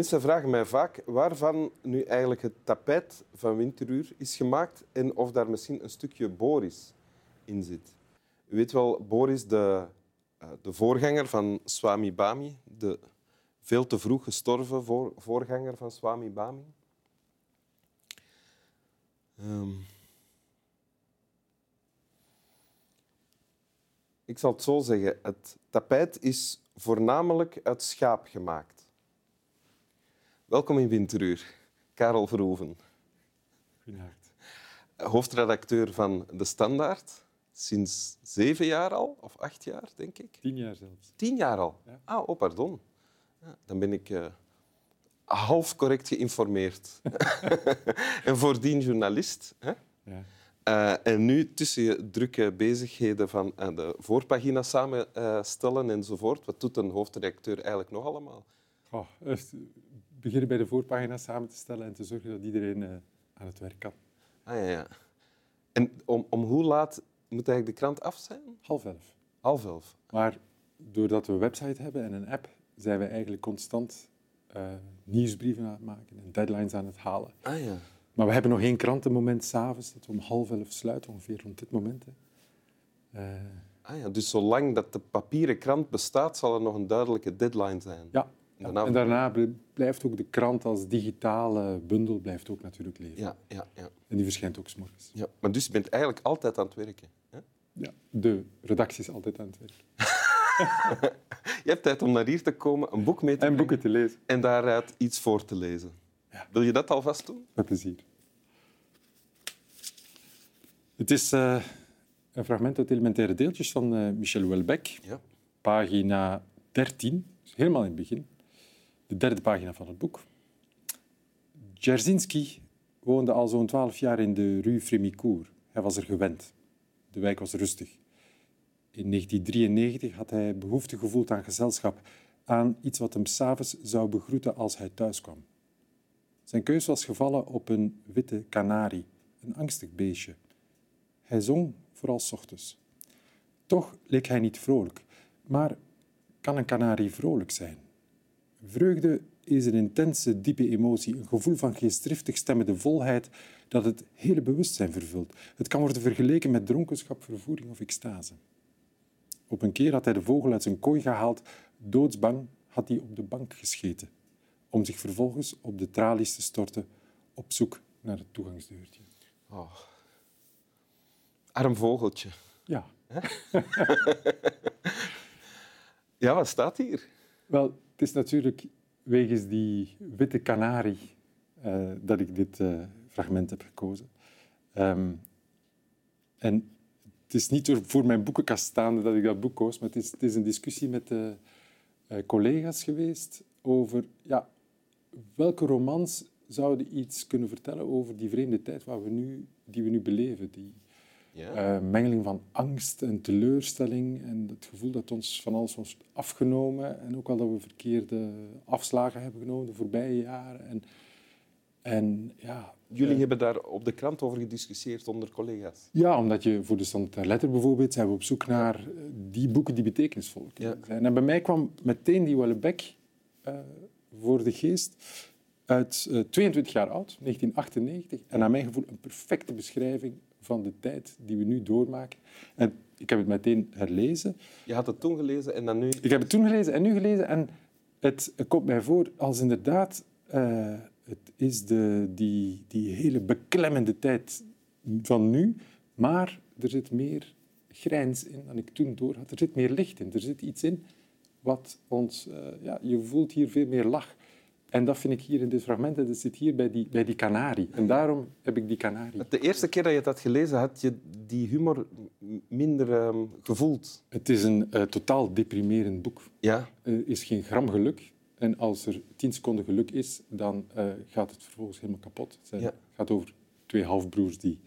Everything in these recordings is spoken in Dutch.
Mensen vragen mij vaak waarvan nu eigenlijk het tapijt van Winteruur is gemaakt en of daar misschien een stukje Boris in zit. U weet wel, Boris, de, uh, de voorganger van Swami Bami, de veel te vroeg gestorven voor, voorganger van Swami Bami. Um, ik zal het zo zeggen. Het tapijt is voornamelijk uit schaap gemaakt. Welkom in Winteruur, Karel Verhoeven. Goedenavond. Hoofdredacteur van De Standaard. Sinds zeven jaar al, of acht jaar, denk ik. Tien jaar zelfs. Tien jaar al? Ja. Ah, oh, pardon. Ja, dan ben ik uh, half correct geïnformeerd. en voordien journalist. Hè? Ja. Uh, en nu tussen je drukke bezigheden van uh, de voorpagina samenstellen enzovoort, wat doet een hoofdredacteur eigenlijk nog allemaal? Oh, beginnen bij de voorpagina samen te stellen en te zorgen dat iedereen aan het werk kan. Ah, ja, ja. En om, om hoe laat moet eigenlijk de krant af zijn? Half elf. Half elf. Maar doordat we een website hebben en een app, zijn we eigenlijk constant uh, nieuwsbrieven aan het maken en deadlines aan het halen. Ah, ja. Maar we hebben nog één krantenmoment s'avonds, dat we om half elf sluiten, ongeveer rond dit moment. Uh, ah, ja. Dus zolang dat de papieren krant bestaat, zal er nog een duidelijke deadline zijn. Ja, daarna, en daarna blijft ook de krant als digitale bundel blijft ook natuurlijk leven. Ja, ja, ja. En die verschijnt ook s'morgens. Ja, maar dus je bent eigenlijk altijd aan het werken. Hè? Ja, de redactie is altijd aan het werken. je hebt tijd om naar hier te komen, een boek mee te En boeken te lezen. En daaruit iets voor te lezen. Ja. Wil je dat alvast doen? Met plezier. Het is uh, een fragment uit Elementaire Deeltjes van uh, Michel Houellebecq. Ja. Pagina 13, helemaal in het begin. De derde pagina van het boek. Dzerzhinsky woonde al zo'n twaalf jaar in de rue Frémicourt. Hij was er gewend. De wijk was rustig. In 1993 had hij behoefte gevoeld aan gezelschap, aan iets wat hem s'avonds zou begroeten als hij thuis kwam. Zijn keus was gevallen op een witte kanarie, een angstig beestje. Hij zong vooral s ochtends. Toch leek hij niet vrolijk. Maar kan een kanarie vrolijk zijn? Vreugde is een intense, diepe emotie, een gevoel van geestdriftig stemmende volheid dat het hele bewustzijn vervult. Het kan worden vergeleken met dronkenschap, vervoering of extase. Op een keer had hij de vogel uit zijn kooi gehaald. Doodsbang had hij op de bank gescheten, om zich vervolgens op de tralies te storten op zoek naar het toegangsdeurtje. Oh. Arm vogeltje. Ja. ja, wat staat hier? Wel, het is natuurlijk wegens die witte kanarie uh, dat ik dit uh, fragment heb gekozen. Um, en het is niet voor mijn boekenkast staande dat ik dat boek koos, maar het is, het is een discussie met uh, collega's geweest over ja, welke romans zouden iets kunnen vertellen over die vreemde tijd waar we nu, die we nu beleven. Die ja. uh, mengeling van angst en teleurstelling en het gevoel dat ons van alles was afgenomen en ook al dat we verkeerde afslagen hebben genomen de voorbije jaren. En, en ja, Jullie hebben daar op de krant over gediscussieerd onder collega's. Ja, omdat je voor de Standaard Letter bijvoorbeeld zijn we op zoek naar eh, die boeken die betekenisvol zijn. En bij mij kwam meteen die Wellebeck uh, voor de geest uit uh, 22 jaar oud, 1998. En naar mijn gevoel een perfecte beschrijving van de tijd die we nu doormaken. En ik heb het meteen herlezen. Je had het toen gelezen en dan nu... Ik heb het toen gelezen en nu gelezen. En het, het komt mij voor als inderdaad... Uh, het is de, die, die hele beklemmende tijd van nu, maar er zit meer grijns in dan ik toen door had. Er zit meer licht in. Er zit iets in wat ons... Uh, ja, je voelt hier veel meer lach. En dat vind ik hier in dit fragment. Dat zit hier bij die, bij die kanarie. En daarom heb ik die kanarie. De eerste keer dat je dat gelezen had, je die humor minder uh, gevoeld. Het is een uh, totaal deprimerend boek. Ja. Er is geen gram geluk. En als er tien seconden geluk is, dan uh, gaat het vervolgens helemaal kapot. Het gaat over twee halfbroers die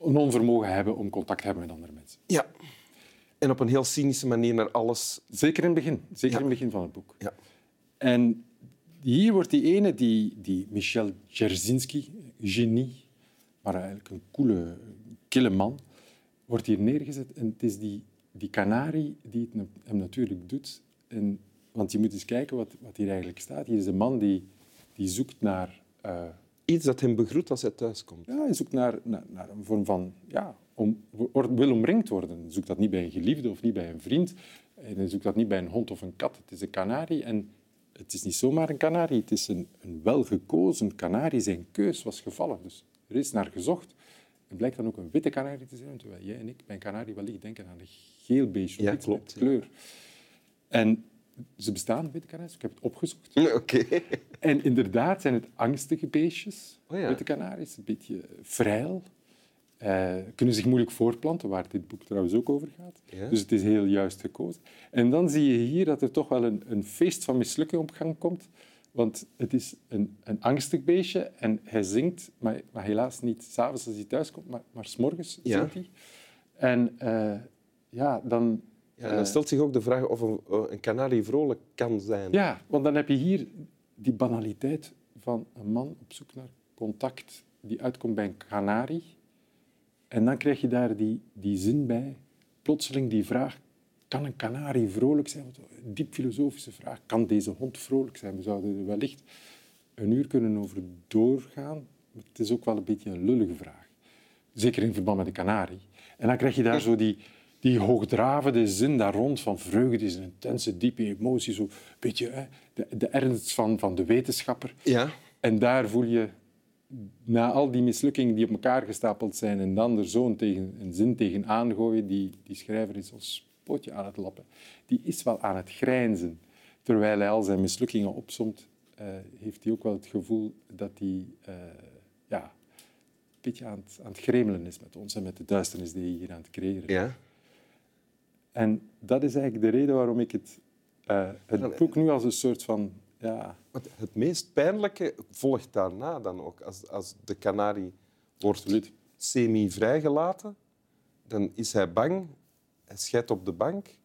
een onvermogen hebben om contact te hebben met andere mensen. Ja. En op een heel cynische manier naar alles... Zeker in het begin. Zeker in het begin van het boek. Ja. En hier wordt die ene, die, die Michel Dzerzhinsky, genie, maar eigenlijk een coole, kille man, wordt hier neergezet. En het is die, die kanarie die het hem natuurlijk doet. En Want je moet eens kijken wat, wat hier eigenlijk staat. Hier is een man die, die zoekt naar... Uh, Iets dat hem begroet als hij thuiskomt. Ja, hij zoekt naar, naar, naar een vorm van... Ja, om, wil omringd worden. Hij zoekt dat niet bij een geliefde of niet bij een vriend. En hij zoekt dat niet bij een hond of een kat. Het is een kanarie en het is niet zomaar een kanarie. Het is een, een welgekozen kanarie. Zijn keus was gevallen. Dus er is naar gezocht. Het blijkt dan ook een witte kanarie te zijn, terwijl jij en ik bij een kanarie wellicht denken aan de geel beige ja, klopt, kleur. En ze bestaan, witte kanaries. Ik heb het opgezocht. Oké. En inderdaad zijn het angstige beestjes, oh, ja. witte kanaries. Een beetje vrij. Uh, kunnen zich moeilijk voortplanten, waar dit boek trouwens ook over gaat. Ja. Dus het is heel juist gekozen. En dan zie je hier dat er toch wel een, een feest van mislukking op gang komt. Want het is een, een angstig beestje en hij zingt, maar, maar helaas niet s'avonds als hij thuis komt, maar, maar s'morgens Ja. zingt hij. En eh, ja, dan... Ja, dan eh, stelt zich ook de vraag of een, een kanarie vrolijk kan zijn. Ja, want dan heb je hier die banaliteit van een man op zoek naar contact die uitkomt bij een kanarie. En dan krijg je daar die, die zin bij, plotseling die vraag, kan een kanarie vrolijk zijn? Een diep filosofische vraag. Kan deze hond vrolijk zijn? We zouden er wellicht een uur kunnen over doorgaan. Maar het is ook wel een beetje een lullige vraag. Zeker in verband met de kanarie. En dan krijg je daar zo die, die hoogdravende zin daar rond van vreugde is een intense, diepe emotie. Zo een beetje hè, de, de ernst van, van de wetenschapper. Ja. En daar voel je, na al die mislukkingen die op elkaar gestapeld zijn, en dan er zo'n tegen, een zin tegen aangooien, die, die schrijver is als potje aan het lappen. Die is wel aan het grijnzen. Terwijl hij al zijn mislukkingen opsomt, uh, heeft hij ook wel het gevoel dat hij uh, ja, een beetje aan het, aan het gremelen is met ons en met de duisternis die hij hier aan het creëren is. Ja. En dat is eigenlijk de reden waarom ik het, uh, het boek nu als een soort van... Ja, het meest pijnlijke volgt daarna dan ook. Als, als de kanarie wordt semi-vrijgelaten, dan is hij bang, hij scheidt op de bank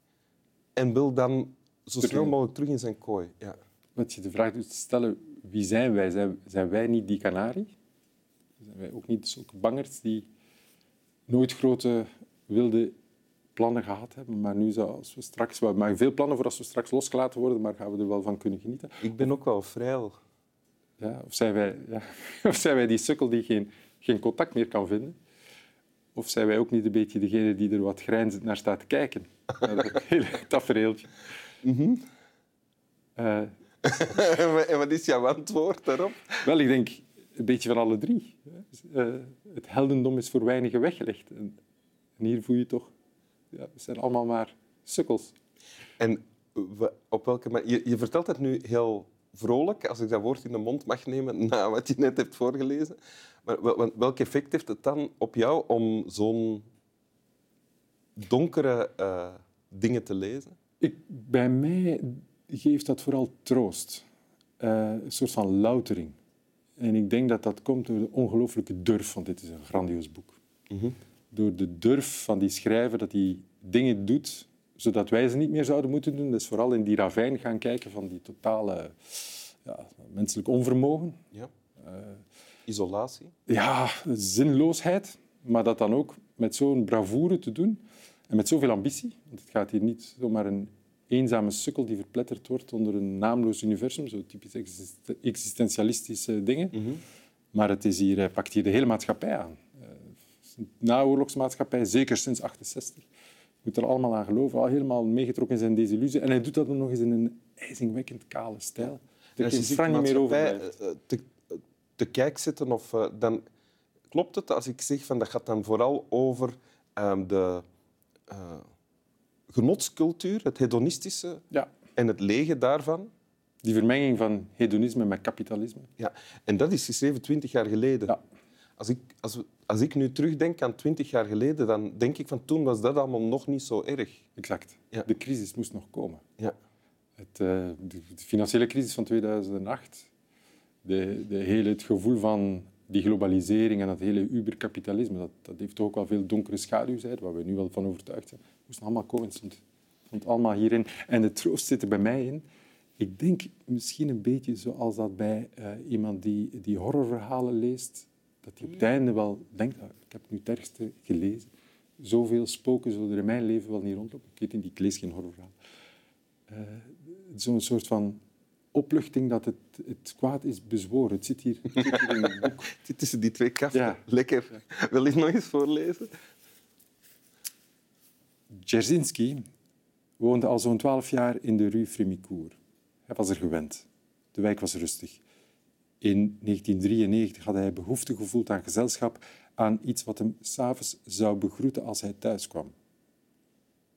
en wil dan zo snel mogelijk terug in zijn kooi. Ja. Wat je de vraag doet stellen, wie zijn wij? Zijn, zijn wij niet die kanarie? Zijn wij ook niet zulke bangers die nooit grote wilde plannen gehad hebben, maar nu als we straks... We maken veel plannen voor als we straks losgelaten worden, maar gaan we er wel van kunnen genieten. Ik ben ook wel vrij. Ja, of, zijn wij, ja, of zijn wij die sukkel die geen, geen contact meer kan vinden? Of zijn wij ook niet een beetje degene die er wat grijnzend naar staat te kijken? Naar dat hele tafereeltje. Mm -hmm. uh, en wat is jouw antwoord daarop? Wel, ik denk een beetje van alle drie. Uh, het heldendom is voor weinigen weggelegd. En, en hier voel je toch ja, we zijn allemaal maar sukkels. En op welke manier... Je, je, vertelt het nu heel vrolijk, als ik dat woord in de mond mag nemen na wat je net hebt voorgelezen. Maar wel, welk effect heeft het dan op jou om zo'n donkere uh, dingen te lezen? Ik, bij mij geeft dat vooral troost. Uh, een soort van loutering. En ik denk dat dat komt door de ongelooflijke durf, want dit is een grandioos boek. Mm -hmm door de durf van die schrijver dat hij dingen doet zodat wij ze niet meer zouden moeten doen. Dus vooral in die ravijn gaan kijken van die totale ja, menselijk onvermogen. Ja. Uh, Isolatie. Ja, zinloosheid. Maar dat dan ook met zo'n bravoure te doen en met zoveel ambitie. Want het gaat hier niet zomaar een eenzame sukkel die verpletterd wordt onder een naamloos universum, zo typisch existentialistische dingen. Mm -hmm. Maar het is hier, hij pakt hier de hele maatschappij aan naoorlogsmaatschappij, zeker sinds 68. Je moet er allemaal aan geloven, al helemaal meegetrokken in zijn desillusie. En hij doet dat dan nog eens in een ijzingwekkend kale stijl. Ja. Je zich niet meer over te, te kijk zitten, of, uh, dan klopt het als ik zeg van dat gaat dan vooral over um, de uh, genotscultuur, het hedonistische ja. en het lege daarvan. Die vermenging van hedonisme met kapitalisme. Ja, en dat is geschreven twintig jaar geleden. Ja. Als, ik, als, we, als ik nu terugdenk aan twintig jaar geleden, dan denk ik van toen was dat allemaal nog niet zo erg. Exact. Ja. De crisis moest nog komen. Ja. Het, uh, de, financiële crisis van 2008, de, de hele, het gevoel van die globalisering en dat hele uberkapitalisme, dat, dat heeft toch ook wel veel donkere schaduwzijden, waar we nu wel van overtuigd zijn. Het moest allemaal komen. Het stond, stond allemaal hierin. En de troost zit er bij mij in. Ik denk misschien een beetje zoals dat bij uh, iemand die, die horrorverhalen leest, dat hij op het einde wel denkt, ah, ik heb nu het ergste gelezen. Zoveel spoken zullen er in mijn leven wel niet rondlopen. Ik weet niet, ik lees geen horrorverhaal. Uh, zo'n soort van opluchting dat het, het kwaad is bezworen. Het zit hier, het zit hier in het boek. Het zit tussen die twee kasten. Ja. Lekker. Wil je het nog eens voorlezen? Dzerzhinsky woonde al zo'n twaalf jaar in de rue Frémicourt. Hij was er gewend. De wijk was rustig. In 1993 had hij behoefte gevoeld aan gezelschap, aan iets wat hem s'avonds zou begroeten als hij thuis kwam.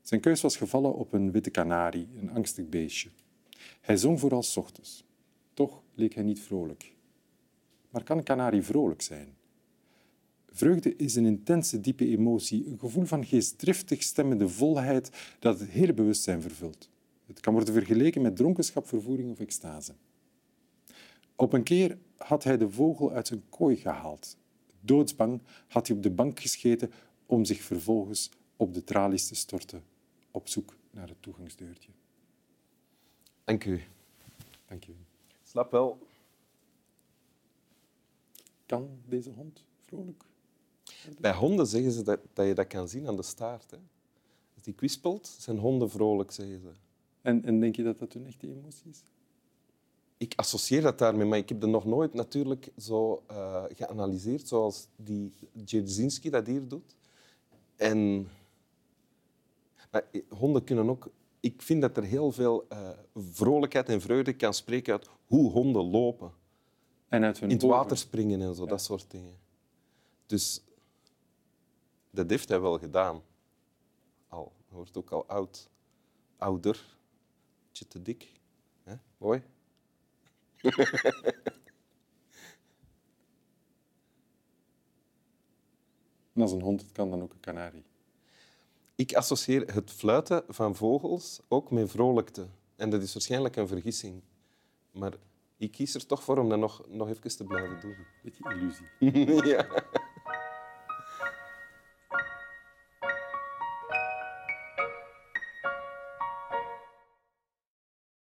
Zijn keus was gevallen op een witte kanarie, een angstig beestje. Hij zong vooral 's ochtends. Toch leek hij niet vrolijk. Maar kan een kanarie vrolijk zijn? Vreugde is een intense, diepe emotie, een gevoel van geestdriftig stemmende volheid dat het hele bewustzijn vervult. Het kan worden vergeleken met dronkenschap, vervoering of extase. Op een keer had hij de vogel uit zijn kooi gehaald. Doodsbang had hij op de bank gescheten om zich vervolgens op de tralies te storten op zoek naar het toegangsdeurtje. Dank u. Dank je. Slap wel. Kan deze hond vrolijk? Bij honden zeggen ze dat, dat je dat kan zien aan de staart. Hè. Als die kwispelt, zijn honden vrolijk, zeggen ze. En, en denk je dat dat een echte emotie is? Ik associeer dat daarmee, maar ik heb dat nog nooit natuurlijk zo eh, geanalyseerd zoals die Dzerzhinsky dat hier doet. En maar eh, honden kunnen ook... Ik vind dat er heel veel eh, vrolijkheid en vreugde kan spreken uit hoe honden lopen. En uit hun In het water springen en zo, dat soort dingen. Dus dat heeft hij wel gedaan. Al. Hij wordt ook al oud. Ouder. Beetje te dik. Hè? Mooi. En als een hond het kan, dan ook een kanarie. Ik associeer het fluiten van vogels ook met vrolijkte. En dat is waarschijnlijk een vergissing. Maar ik kies er toch voor om dat nog, nog even te blijven doen. Beetje illusie. ja.